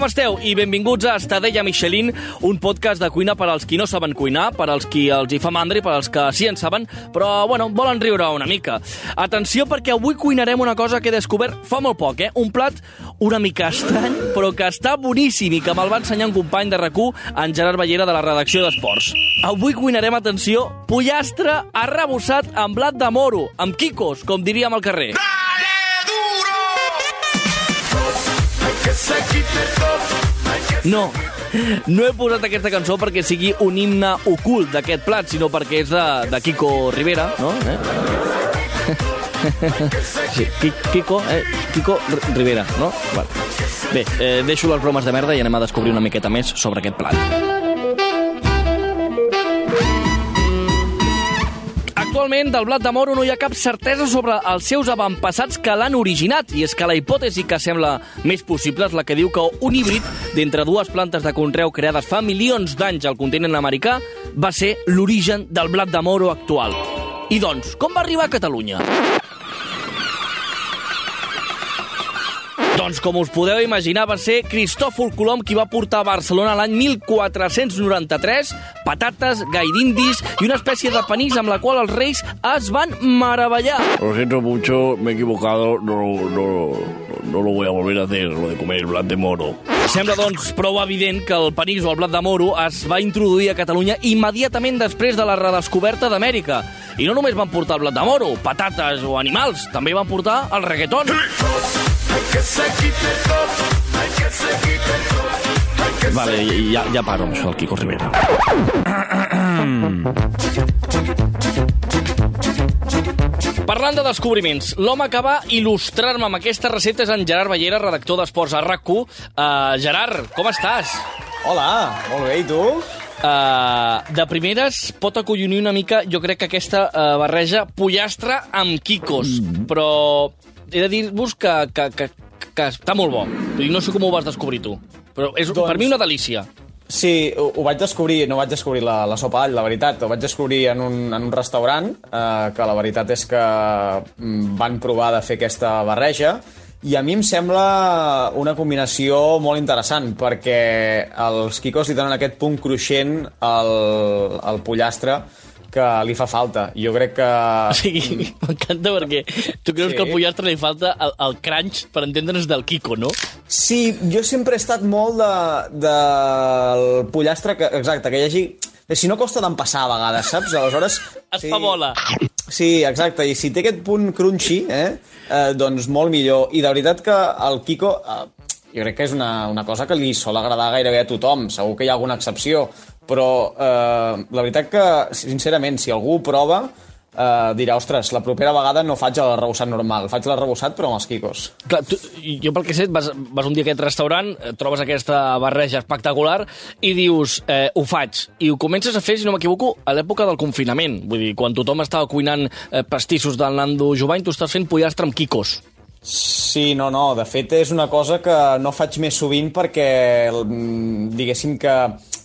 Com esteu? I benvinguts a Estadella Michelin, un podcast de cuina per als qui no saben cuinar, per als qui els hi fa mandra i per als que sí en saben, però, bueno, volen riure una mica. Atenció, perquè avui cuinarem una cosa que he descobert fa molt poc, eh? Un plat una mica estrany, però que està boníssim i que me'l va ensenyar un company de rac en Gerard Ballera de la redacció d'Esports. Avui cuinarem, atenció, pollastre arrebossat amb blat de moro, amb quicos, com diríem al carrer. No, no he posat aquesta cançó perquè sigui un himne ocult d'aquest plat, sinó perquè és de, de Kiko Rivera, no? Eh? Sí, Kiko, eh? Kiko Rivera, no? Vale. Bé, eh, deixo les bromes de merda i anem a descobrir una miqueta més sobre aquest plat. Actualment, del blat de moro no hi ha cap certesa sobre els seus avantpassats que l'han originat, i és que la hipòtesi que sembla més possible és la que diu que un híbrid d'entre dues plantes de conreu creades fa milions d'anys al continent americà va ser l'origen del blat de moro actual. I doncs, com va arribar a Catalunya? Doncs, com us podeu imaginar, va ser Cristòfol Colom qui va portar a Barcelona l'any 1493 patates, gaidindis i una espècie de panís amb la qual els reis es van meravellar. Lo siento mucho, me he equivocado, no, no, no lo voy a volver a hacer, lo de comer blat de moro. Sembla, doncs, prou evident que el panís o el blat de moro es va introduir a Catalunya immediatament després de la redescoberta d'Amèrica. I no només van portar el blat de moro, patates o animals, també van portar el reggaeton. Vale, ja, ja paro amb això, el Quico Rivera. Parlant de descobriments, l'home que va il·lustrar-me amb aquesta recepta és en Gerard Ballera, redactor d'Esports a RAC1. Uh, Gerard, com estàs? Hola, molt bé, i tu? Uh, de primeres pot acollonir una mica, jo crec que aquesta uh, barreja pollastre amb quicos, però he de dir-vos que, que, que, que està molt bo. Dir, no sé com ho vas descobrir tu, però és Doncs- per mi una delícia. Sí, ho, ho vaig descobrir, no vaig descobrir la, la sopa d'all, la veritat. Ho vaig descobrir en un, en un restaurant, eh, que la veritat és que mm, van provar de fer aquesta barreja, i a mi em sembla una combinació molt interessant, perquè els quicos li donen aquest punt cruixent al, al pollastre que li fa falta. Jo crec que... O sigui, m'encanta perquè tu creus Sí. que al pollastre li falta el, el crunch, per entendre'ns, del Kiko, no? Sí, jo sempre he estat molt de, del pollastre, que, exacte, que hi hagi... Si no costa d'empassar a vegades, saps? Aleshores... Es fa bola. Sí, exacte, i si té aquest punt crunchy, eh, eh, doncs molt millor. I de veritat que el Kiko... Eh, jo crec que és una, una cosa que li sol agradar gairebé a tothom, segur que hi ha alguna excepció, però eh, la veritat que, sincerament, si algú ho prova, eh, dirà, ostres, la propera vegada no faig el arrebossat normal, faig l'arrebossat però amb els quicos. Clar, tu, jo pel que sé, vas, vas un dia a aquest restaurant, eh, trobes aquesta barreja espectacular i dius, eh, ho faig. I ho comences a fer, si no m'equivoco, a l'època del confinament. Vull dir, quan tothom estava cuinant eh, pastissos del Nando Jovany, tu estàs fent pollastre amb quicos. Sí, no, no, de fet és una cosa que no faig més sovint perquè, mm, diguéssim que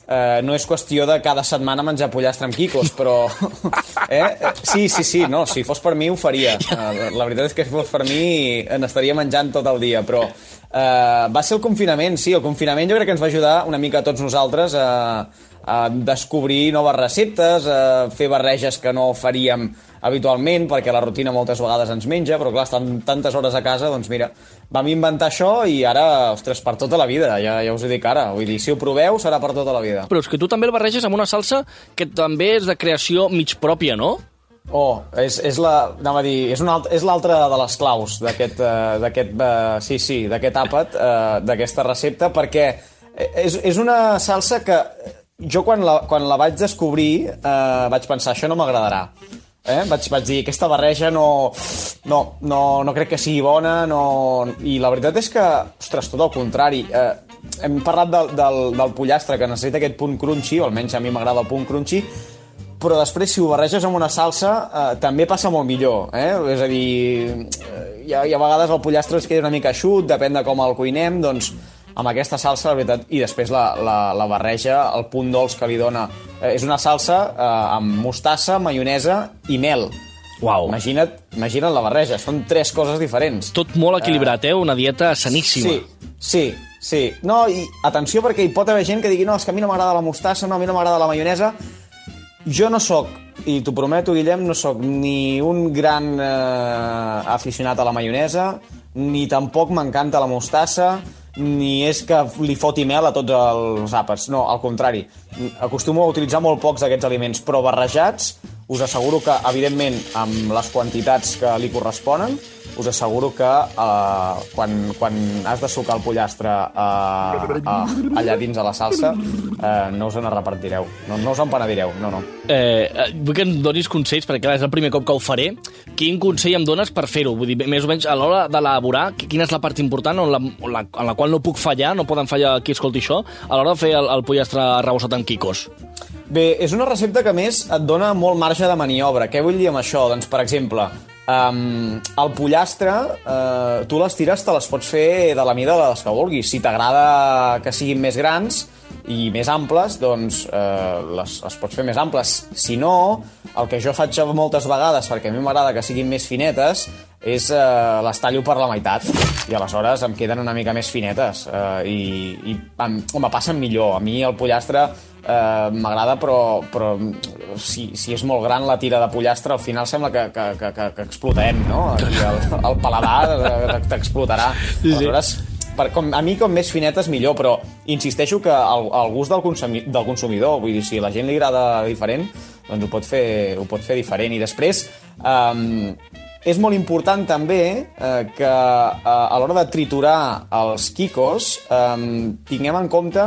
eh, no és qüestió de cada setmana menjar pollastre amb quicos, però... Eh? Eh, Sí, sí, sí, no, si fos per mi ho faria. Eh, La veritat és que si fos per mi n'estaria menjant tot el dia, però eh, va ser el confinament, sí, el confinament jo crec que ens va ajudar una mica a tots nosaltres a, a descobrir noves receptes, a fer barreges que no faríem habitualment, perquè la rutina moltes vegades ens menja, però clar, estan tantes hores a casa, doncs mira, vam inventar això i ara, ostres, per tota la vida, ja, ja us ho dic ara. Vull dir, si ho proveu, serà per tota la vida. Però és que tu també el barreges amb una salsa que també és de creació mig pròpia, no? Oh, és, és la, anava a dir, és, una, és l'altra de les claus d'aquest, eh, d'aquest, eh, sí, sí, d'aquest àpat, eh, d'aquesta recepta, perquè és, és una salsa que jo quan la, quan la vaig descobrir eh, vaig pensar, això no m'agradarà. Eh? Vaig, vaig dir, aquesta barreja no, no, no, no crec que sigui bona, no... i la veritat és que, ostres, tot el contrari. Eh, hem parlat del, del, del pollastre, que necessita aquest punt crunchy, o almenys a mi m'agrada el punt crunchy, però després si ho barreges amb una salsa eh, també passa molt millor, eh? És a dir, eh, i a, i a vegades el pollastre es queda una mica eixut, depèn de com el cuinem, doncs amb aquesta salsa, la veritat, i després la, la, la barreja, el punt dolç que li dona. Eh, és una salsa eh, amb mostassa, maionesa i mel. Uau. Imagina't, imagina't la barreja, són tres coses diferents. Tot molt equilibrat, eh? Una dieta saníssima. Sí, sí, sí. No, i atenció perquè hi pot haver gent que digui no, és que a mi no m'agrada la mostassa, no, a mi no m'agrada la maionesa. Jo no sóc, i t'ho prometo, Guillem, no sóc ni un gran eh, aficionat a la maionesa, ni tampoc m'encanta la mostassa, ni és que li foti mel a tots els àpats. No, al contrari. Acostumo a utilitzar molt pocs d'aquests aliments, però barrejats us asseguro que, evidentment, amb les quantitats que li corresponen, us asseguro que uh, quan, quan has de sucar el pollastre uh, uh, allà dins a la salsa uh, no us en arrepentireu, no, no us en penedireu, no, no. Eh, eh, vull que em donis consells, perquè clar, és el primer cop que ho faré. Quin consell em dones per fer-ho? Vull dir, més o menys a l'hora d'elaborar, quina és la part important on la, on la, en la qual no puc fallar, no poden fallar qui escolti això, a l'hora de fer el, el pollastre arrebossat amb quicos? Bé, és una recepta que, més, et dona molt marge de maniobra. Què vull dir amb això? Doncs, per exemple, um, el pollastre, uh, tu les tires te les pots fer de la mida de les que vulguis. Si t'agrada que siguin més grans i més amples, doncs eh, les, les pots fer més amples. Si no, el que jo faig moltes vegades, perquè a mi m'agrada que siguin més finetes, és eh, les tallo per la meitat i aleshores em queden una mica més finetes eh, i, i em, home, passen millor. A mi el pollastre eh, m'agrada, però, però si, si és molt gran la tira de pollastre, al final sembla que, que, que, que, que explotem, no? I el, el paladar t'explotarà. Aleshores, per, com, a mi com més finetes millor, però insisteixo que el, el gust del, consumi, del consumidor, vull dir, si a la gent li agrada diferent, doncs ho pot fer, ho pot fer diferent. I després, um, és molt important també eh, que eh, a l'hora de triturar els quicos eh, tinguem en compte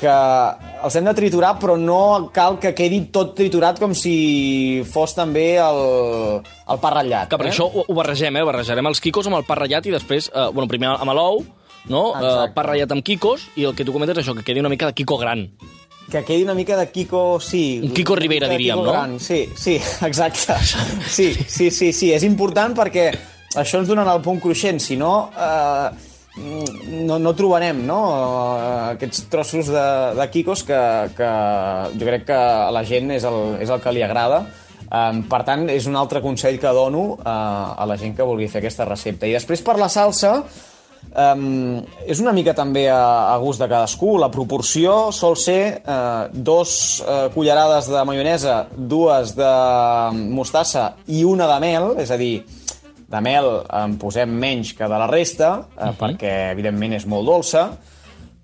que els hem de triturar, però no cal que quedi tot triturat com si fos també el, el pa ratllat. Que per eh? això ho, ho barregem, eh? Barrejarem els quicos amb el pa ratllat i després, eh, bueno, primer amb l'ou, no? Eh, pa ratllat amb quicos i el que tu comentes és això, que quedi una mica de quico gran. Que quedi una mica de Kiko, sí. Un Kiko Rivera, diríem, Kiko no? Gran. Sí, sí, exacte. Sí, sí, sí, sí, és important perquè això ens donarà el punt cruixent, si no... Eh, no, no trobarem no? Aquests trossos de, de quicos que, que jo crec que a la gent és el, és el que li agrada Um, per tant, és un altre consell que dono uh, a la gent que vulgui fer aquesta recepta. I després, per la salsa, um, és una mica també a, a gust de cadascú. La proporció sol ser uh, dos uh, cullerades de maionesa, dues de mostassa i una de mel, és a dir, de mel en posem menys que de la resta, uh, perquè, evidentment, és molt dolça,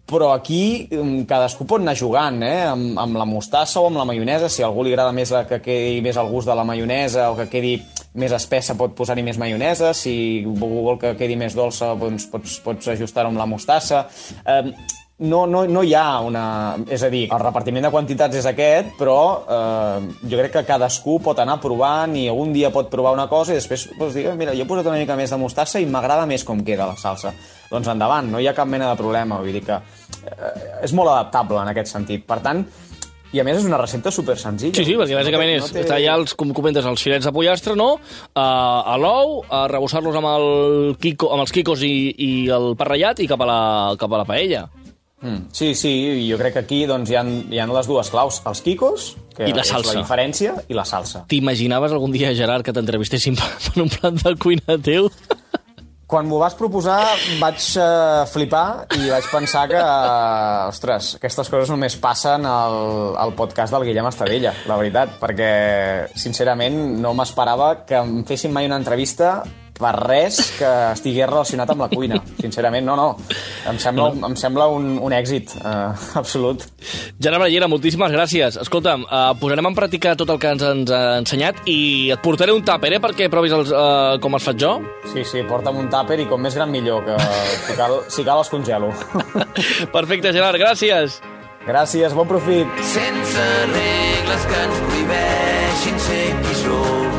però aquí mm, cadascú pot anar jugant, eh? Amb, amb la mostassa o amb la maionesa. Si a algú li agrada més la, que quedi més al gust de la maionesa o que quedi més espessa pot posar-hi més maionesa. Si vol que quedi més dolça doncs pots, pots ajustar-ho amb la mostassa. Eh, no, no, no hi ha una... És a dir, el repartiment de quantitats és aquest, però eh, jo crec que cadascú pot anar provant i un dia pot provar una cosa i després doncs, dir, mira, jo he posat una mica més de mostassa i m'agrada més com queda la salsa. Doncs endavant, no hi ha cap mena de problema. Vull dir que eh, és molt adaptable en aquest sentit. Per tant, i a més és una recepta super senzilla. Sí, sí, perquè bàsicament és no tallar els, com comentes, els filets de pollastre, no? Uh, a l'ou, a rebossar-los amb, el quico, amb els quicos i, i el pa ratllat i cap a la, cap a la paella. Mm, sí, sí, jo crec que aquí doncs, hi, ha, hi ha les dues claus, els quicos, que I la és salsa. la diferència, i la salsa. T'imaginaves algun dia, Gerard, que t'entrevistessin per per un plat de cuina teu? Quan m'ho vas proposar vaig uh, flipar i vaig pensar que, uh, ostres, aquestes coses només passen al, al podcast del Guillem Estadella, la veritat, perquè, sincerament, no m'esperava que em fessin mai una entrevista per res que estigués relacionat amb la cuina. Sincerament, no, no. Em sembla, em sembla un, un èxit uh, absolut. Gerard Brallera, moltíssimes gràcies. Escolta'm, uh, posarem en pràctica tot el que ens, ens ha ensenyat i et portaré un tàper, eh, perquè provis els, uh, com els faig jo. Sí, sí, porta'm un tàper i com més gran millor, que si cal, si cal els congelo. Perfecte, Gerard, gràcies. Gràcies, bon profit. sense regles que ens prohibeixin ser qui som.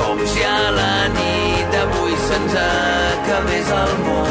Com si a la nit d'avui se'ns acabés el món.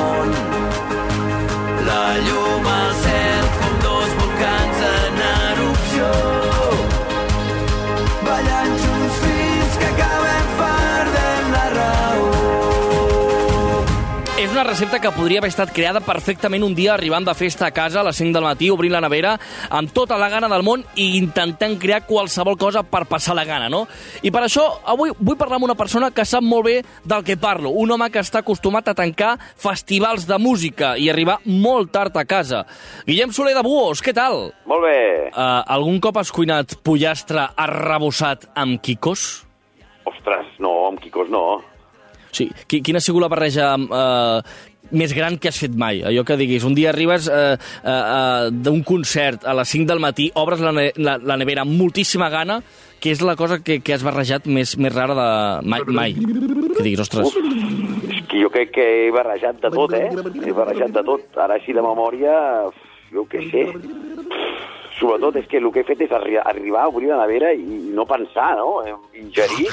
Recepta que podria haver estat creada perfectament un dia arribant de festa a casa a les 5 del matí, obrint la nevera, amb tota la gana del món i intentant crear qualsevol cosa per passar la gana, no? I per això avui vull parlar amb una persona que sap molt bé del que parlo, un home que està acostumat a tancar festivals de música i arribar molt tard a casa. Guillem Soler de Buos, què tal? Molt bé. Uh, algun cop has cuinat pollastre arrebossat amb quicos? Ostres, no, amb quicos no. Sí. Qui- Quina ha sigut la barreja eh, més gran que has fet mai? Allò que diguis, un dia arribes eh, eh, eh, d'un concert a les 5 del matí, obres la, la, la nevera amb moltíssima gana, que és la cosa que, que has barrejat més, més rara de mai, mai. Que diguis, ostres, És que jo crec que he barrejat de tot, eh? He barrejat de tot. Ara així de memòria, jo què sé. Sobretot és que el que he fet és arri arribar a obrir la nevera i no pensar, no? Ingerir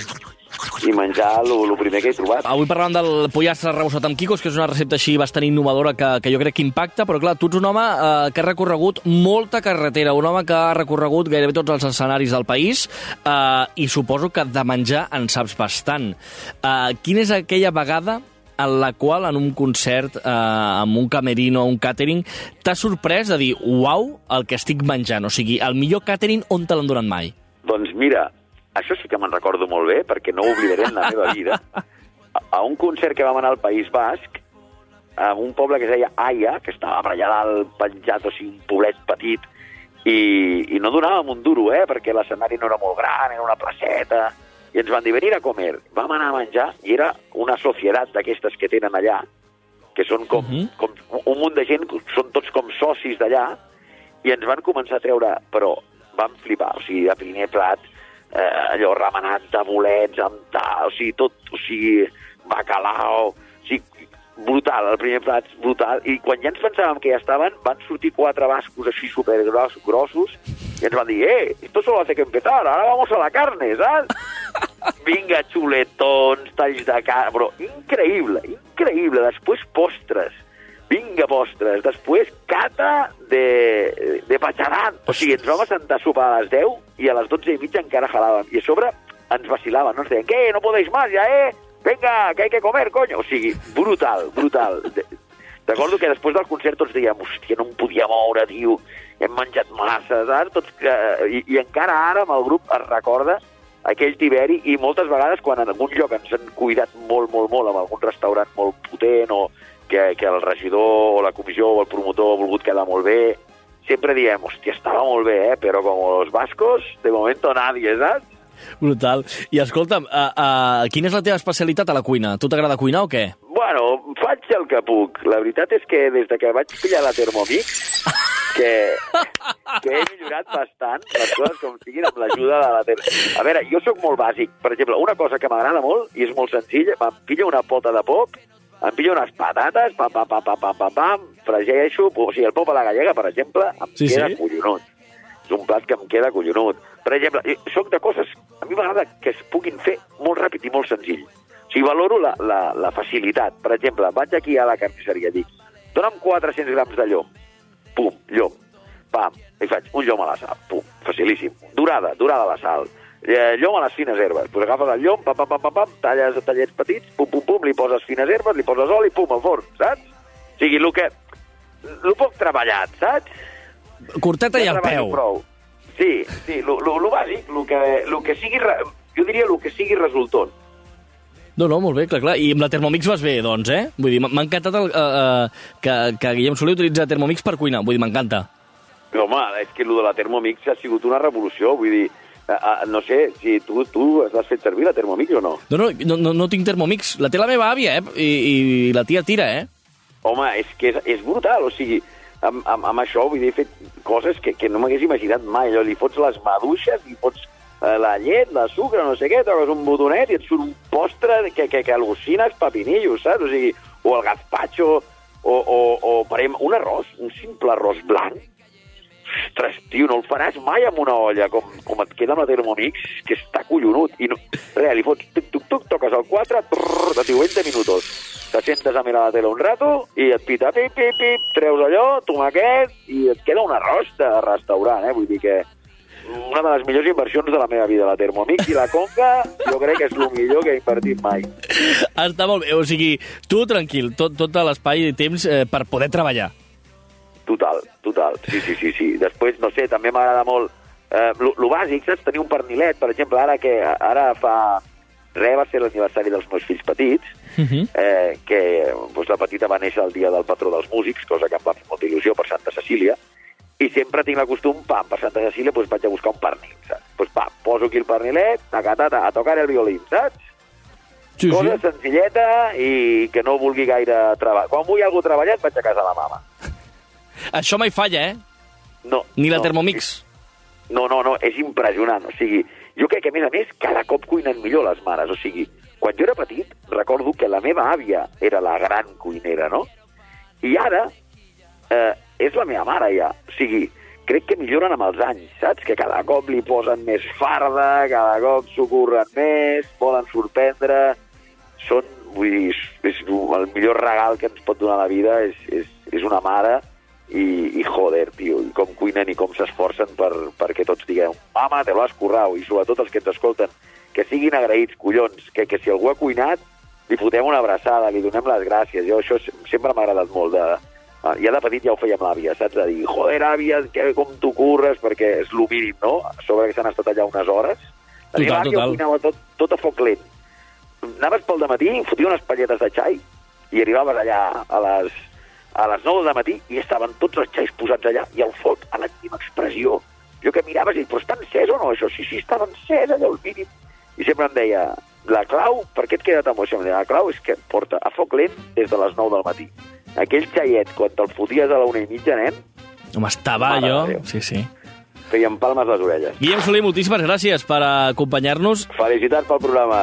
i menjar el primer que he trobat. Avui parlàvem del pollastre arrebossat amb quicos, que és una recepta així bastant innovadora que, que jo crec que impacta, però clar, tu ets un home eh, que ha recorregut molta carretera, un home que ha recorregut gairebé tots els escenaris del país eh, i suposo que de menjar en saps bastant. Eh, quina és aquella vegada en la qual en un concert, eh, amb un camerino o un catering, t'ha sorprès de dir, uau, el que estic menjant? O sigui, el millor catering on te l'han donat mai? Doncs mira, això sí que me'n recordo molt bé, perquè no ho oblidaré en la meva vida. A, a un concert que vam anar al País Basc, a un poble que es deia Aia, que estava per allà dalt penjat, o sigui, un poblet petit, i, i no donàvem un duro, eh, perquè l'escenari no era molt gran, era una placeta, i ens van dir, venir a comer. Vam anar a menjar, i era una societat d'aquestes que tenen allà, que són com, uh -huh. com un munt de gent, són tots com socis d'allà, i ens van començar a treure, però vam flipar, o sigui, a primer plat, eh, allò remenat de bolets, amb tal, o sigui, tot, o sigui, bacalao, o sigui, brutal, el primer plat brutal, i quan ja ens pensàvem que ja estaven, van sortir quatre bascos així supergrossos, grossos, i ens van dir, eh, esto solo hace que empezar, ahora vamos a la carne, saps? Vinga, xuletons, talls de carn, però increïble, increïble. Després postres, vinga postres. Després cata de, de patxaran. O sigui, ens vam assentar a sopar a les 10 i a les 12 i mitja encara jalàvem. I a sobre ens vacilaven, no? Ens deien, què, no podeu más ja, eh? Venga, que hay que comer, coño. O sigui, brutal, brutal. De- Recordo que després del concert tots dèiem, hòstia, no em podia moure, tio, hem menjat massa, saps? Tots que... I, I encara ara amb el grup es recorda aquell tiberi i moltes vegades quan en algun lloc ens han cuidat molt, molt, molt amb algun restaurant molt potent o que, que el regidor o la comissió o el promotor ha volgut quedar molt bé, sempre diem, hòstia, estava molt bé, eh? però com los vascos, de momento nadie, saps? Brutal. I escolta'm, uh, uh, quina és la teva especialitat a la cuina? Tu t'agrada cuinar o què? Bueno, faig el que puc. La veritat és que des de que vaig pillar la Thermomix, que, que he millorat bastant les coses com siguin amb l'ajuda de la Thermomix. A veure, jo sóc molt bàsic. Per exemple, una cosa que m'agrada molt, i és molt senzilla, em pillo una pota de pop, em pillo unes patates, pam, pam, pam, pam, pam, pam, pam, fregeixo, o sigui, el pop a la gallega, per exemple, em Sí, queda sí. collonut. És un plat que em queda collonut. Per exemple, soc de coses... A mi m'agrada que es puguin fer molt ràpid i molt senzill. O sigui, valoro la, la, la facilitat. Per exemple, vaig aquí a la carnisseria i dic dona'm 400 grams de llom. Pum, llom. Pam, i faig un llom a la sal. Pum, facilíssim. Durada, durada a la sal. Eh, llom a les fines herbes. Pues agafes el llom, pam, pam, pam, pam, pam, talles tallets petits, pum, pum, pum, li poses fines herbes, li poses oli, pum, al forn, saps? O sigui, el que... El poc treballat, saps? Corteta i al peu. Prou. Sí, sí, lo bàsic, lo que, lo que sigui... Jo diria el que sigui resultant. No, no, molt bé, clar, clar. I amb la Thermomix vas bé, doncs, eh? Vull dir, m'ha encantat el, uh, uh, que, que Guillem Soler utilitza Thermomix per cuinar. Vull dir, m'encanta. Home, és que lo de la Thermomix ha sigut una revolució. Vull dir, no sé, si tu, tu l'has fet servir, la Thermomix, o no? No, no, no, no, tinc Thermomix. La té la meva àvia, eh? I, i la tia tira, eh? Home, és que és, és brutal, o sigui, amb, amb, amb això, vull dir, he fet coses que, que no m'hagués imaginat mai. Allò, li fots les maduixes, li fots eh, la llet, la sucre, no sé què, toques un botonet i et surt un postre que, que, que al·lucines pepinillos, saps? O sigui, o el gazpacho, o, o, o per exemple, un arròs, un simple arròs blanc, Ostres, tio, no el faràs mai amb una olla, com, com et queda amb la Thermomix, que està collonut. I no, res, li fots tuc, tuc, tuc, toques el 4, trrr, diu 20 minutos. Te sentes a mirar la tele un rato i et pita pip, pip, pip, treus allò, tomaquet, i et queda un arròs de restaurant, eh? Vull dir que una de les millors inversions de la meva vida, la Thermomix i la Conca, jo crec que és el millor que he invertit mai. Està molt bé, o sigui, tu tranquil, tot, tot l'espai i temps eh, per poder treballar. Total, total. Sí, sí, sí, sí. Després, no sé, també m'agrada molt... Eh, lo, lo bàsic, saps? Tenir un pernilet, per exemple, ara que ara fa... Re va ser l'aniversari dels meus fills petits, Uh -huh. eh, que doncs, la petita va néixer el dia del patró dels músics, cosa que em va fer molta il·lusió per Santa Cecília, i sempre tinc la costum, pam, per Santa Cecília doncs vaig a buscar un pernil, saps? Doncs pam, poso aquí el pernilet, taca, taca, a tocar el violín, saps? Sí, Cosa senzilleta i que no vulgui gaire treballar. Quan vull algú treballat, vaig a casa de la mama. Això mai falla, eh? No, Ni la no, Thermomix. No, no, no, és impressionant. O sigui, jo crec que, a més a més, cada cop cuinen millor les mares. O sigui, quan jo era petit, recordo que la meva àvia era la gran cuinera, no? I ara eh, és la meva mare, ja. O sigui, crec que milloren amb els anys, saps? Que cada cop li posen més farda, cada cop s'ho curren més, volen sorprendre... Són, vull dir, és, és el millor regal que ens pot donar la vida és, és, és una mare i, i joder, tio, i com cuinen i com s'esforcen per, perquè tots digueu mama, te lo has currau, i sobretot els que ens escolten, que siguin agraïts, collons, que, que si algú ha cuinat, li fotem una abraçada, li donem les gràcies. Jo això sempre m'ha agradat molt. De, ah, ja de petit ja ho feia amb l'àvia, saps? De dir, joder, àvia, que, com tu curres, perquè és el mínim, no? A sobre que s'han estat allà unes hores. La Total, meva àvia total. cuinava tot, tot a foc lent. Anaves pel matí, fotia unes palletes de xai i arribaves allà a les, a les 9 del matí i estaven tots els xais posats allà i el foc a la mínima expressió. Jo que miraves i dic, però està encès o no, això? Sí, sí, estava encès allà al mínim. I sempre em deia, la clau, per què et queda tan bo això? Em deia, la clau és que porta a foc lent des de les 9 del matí. Aquell xaiet, quan te'l foties a la una i mitja, nen, Home, estava allò... Sí, sí. feien palmes les orelles. Guillem Soler, moltíssimes gràcies per acompanyar-nos. Felicitats pel programa.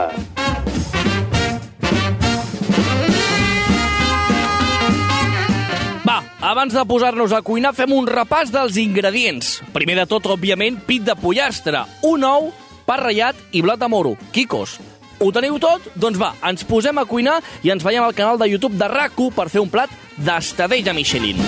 Abans de posar-nos a cuinar, fem un repàs dels ingredients. Primer de tot, òbviament, pit de pollastre, un ou, pa ratllat i blat de moro. Quicos. Ho teniu tot? Doncs va, ens posem a cuinar i ens veiem al canal de YouTube de rac per fer un plat d'estadella Michelin.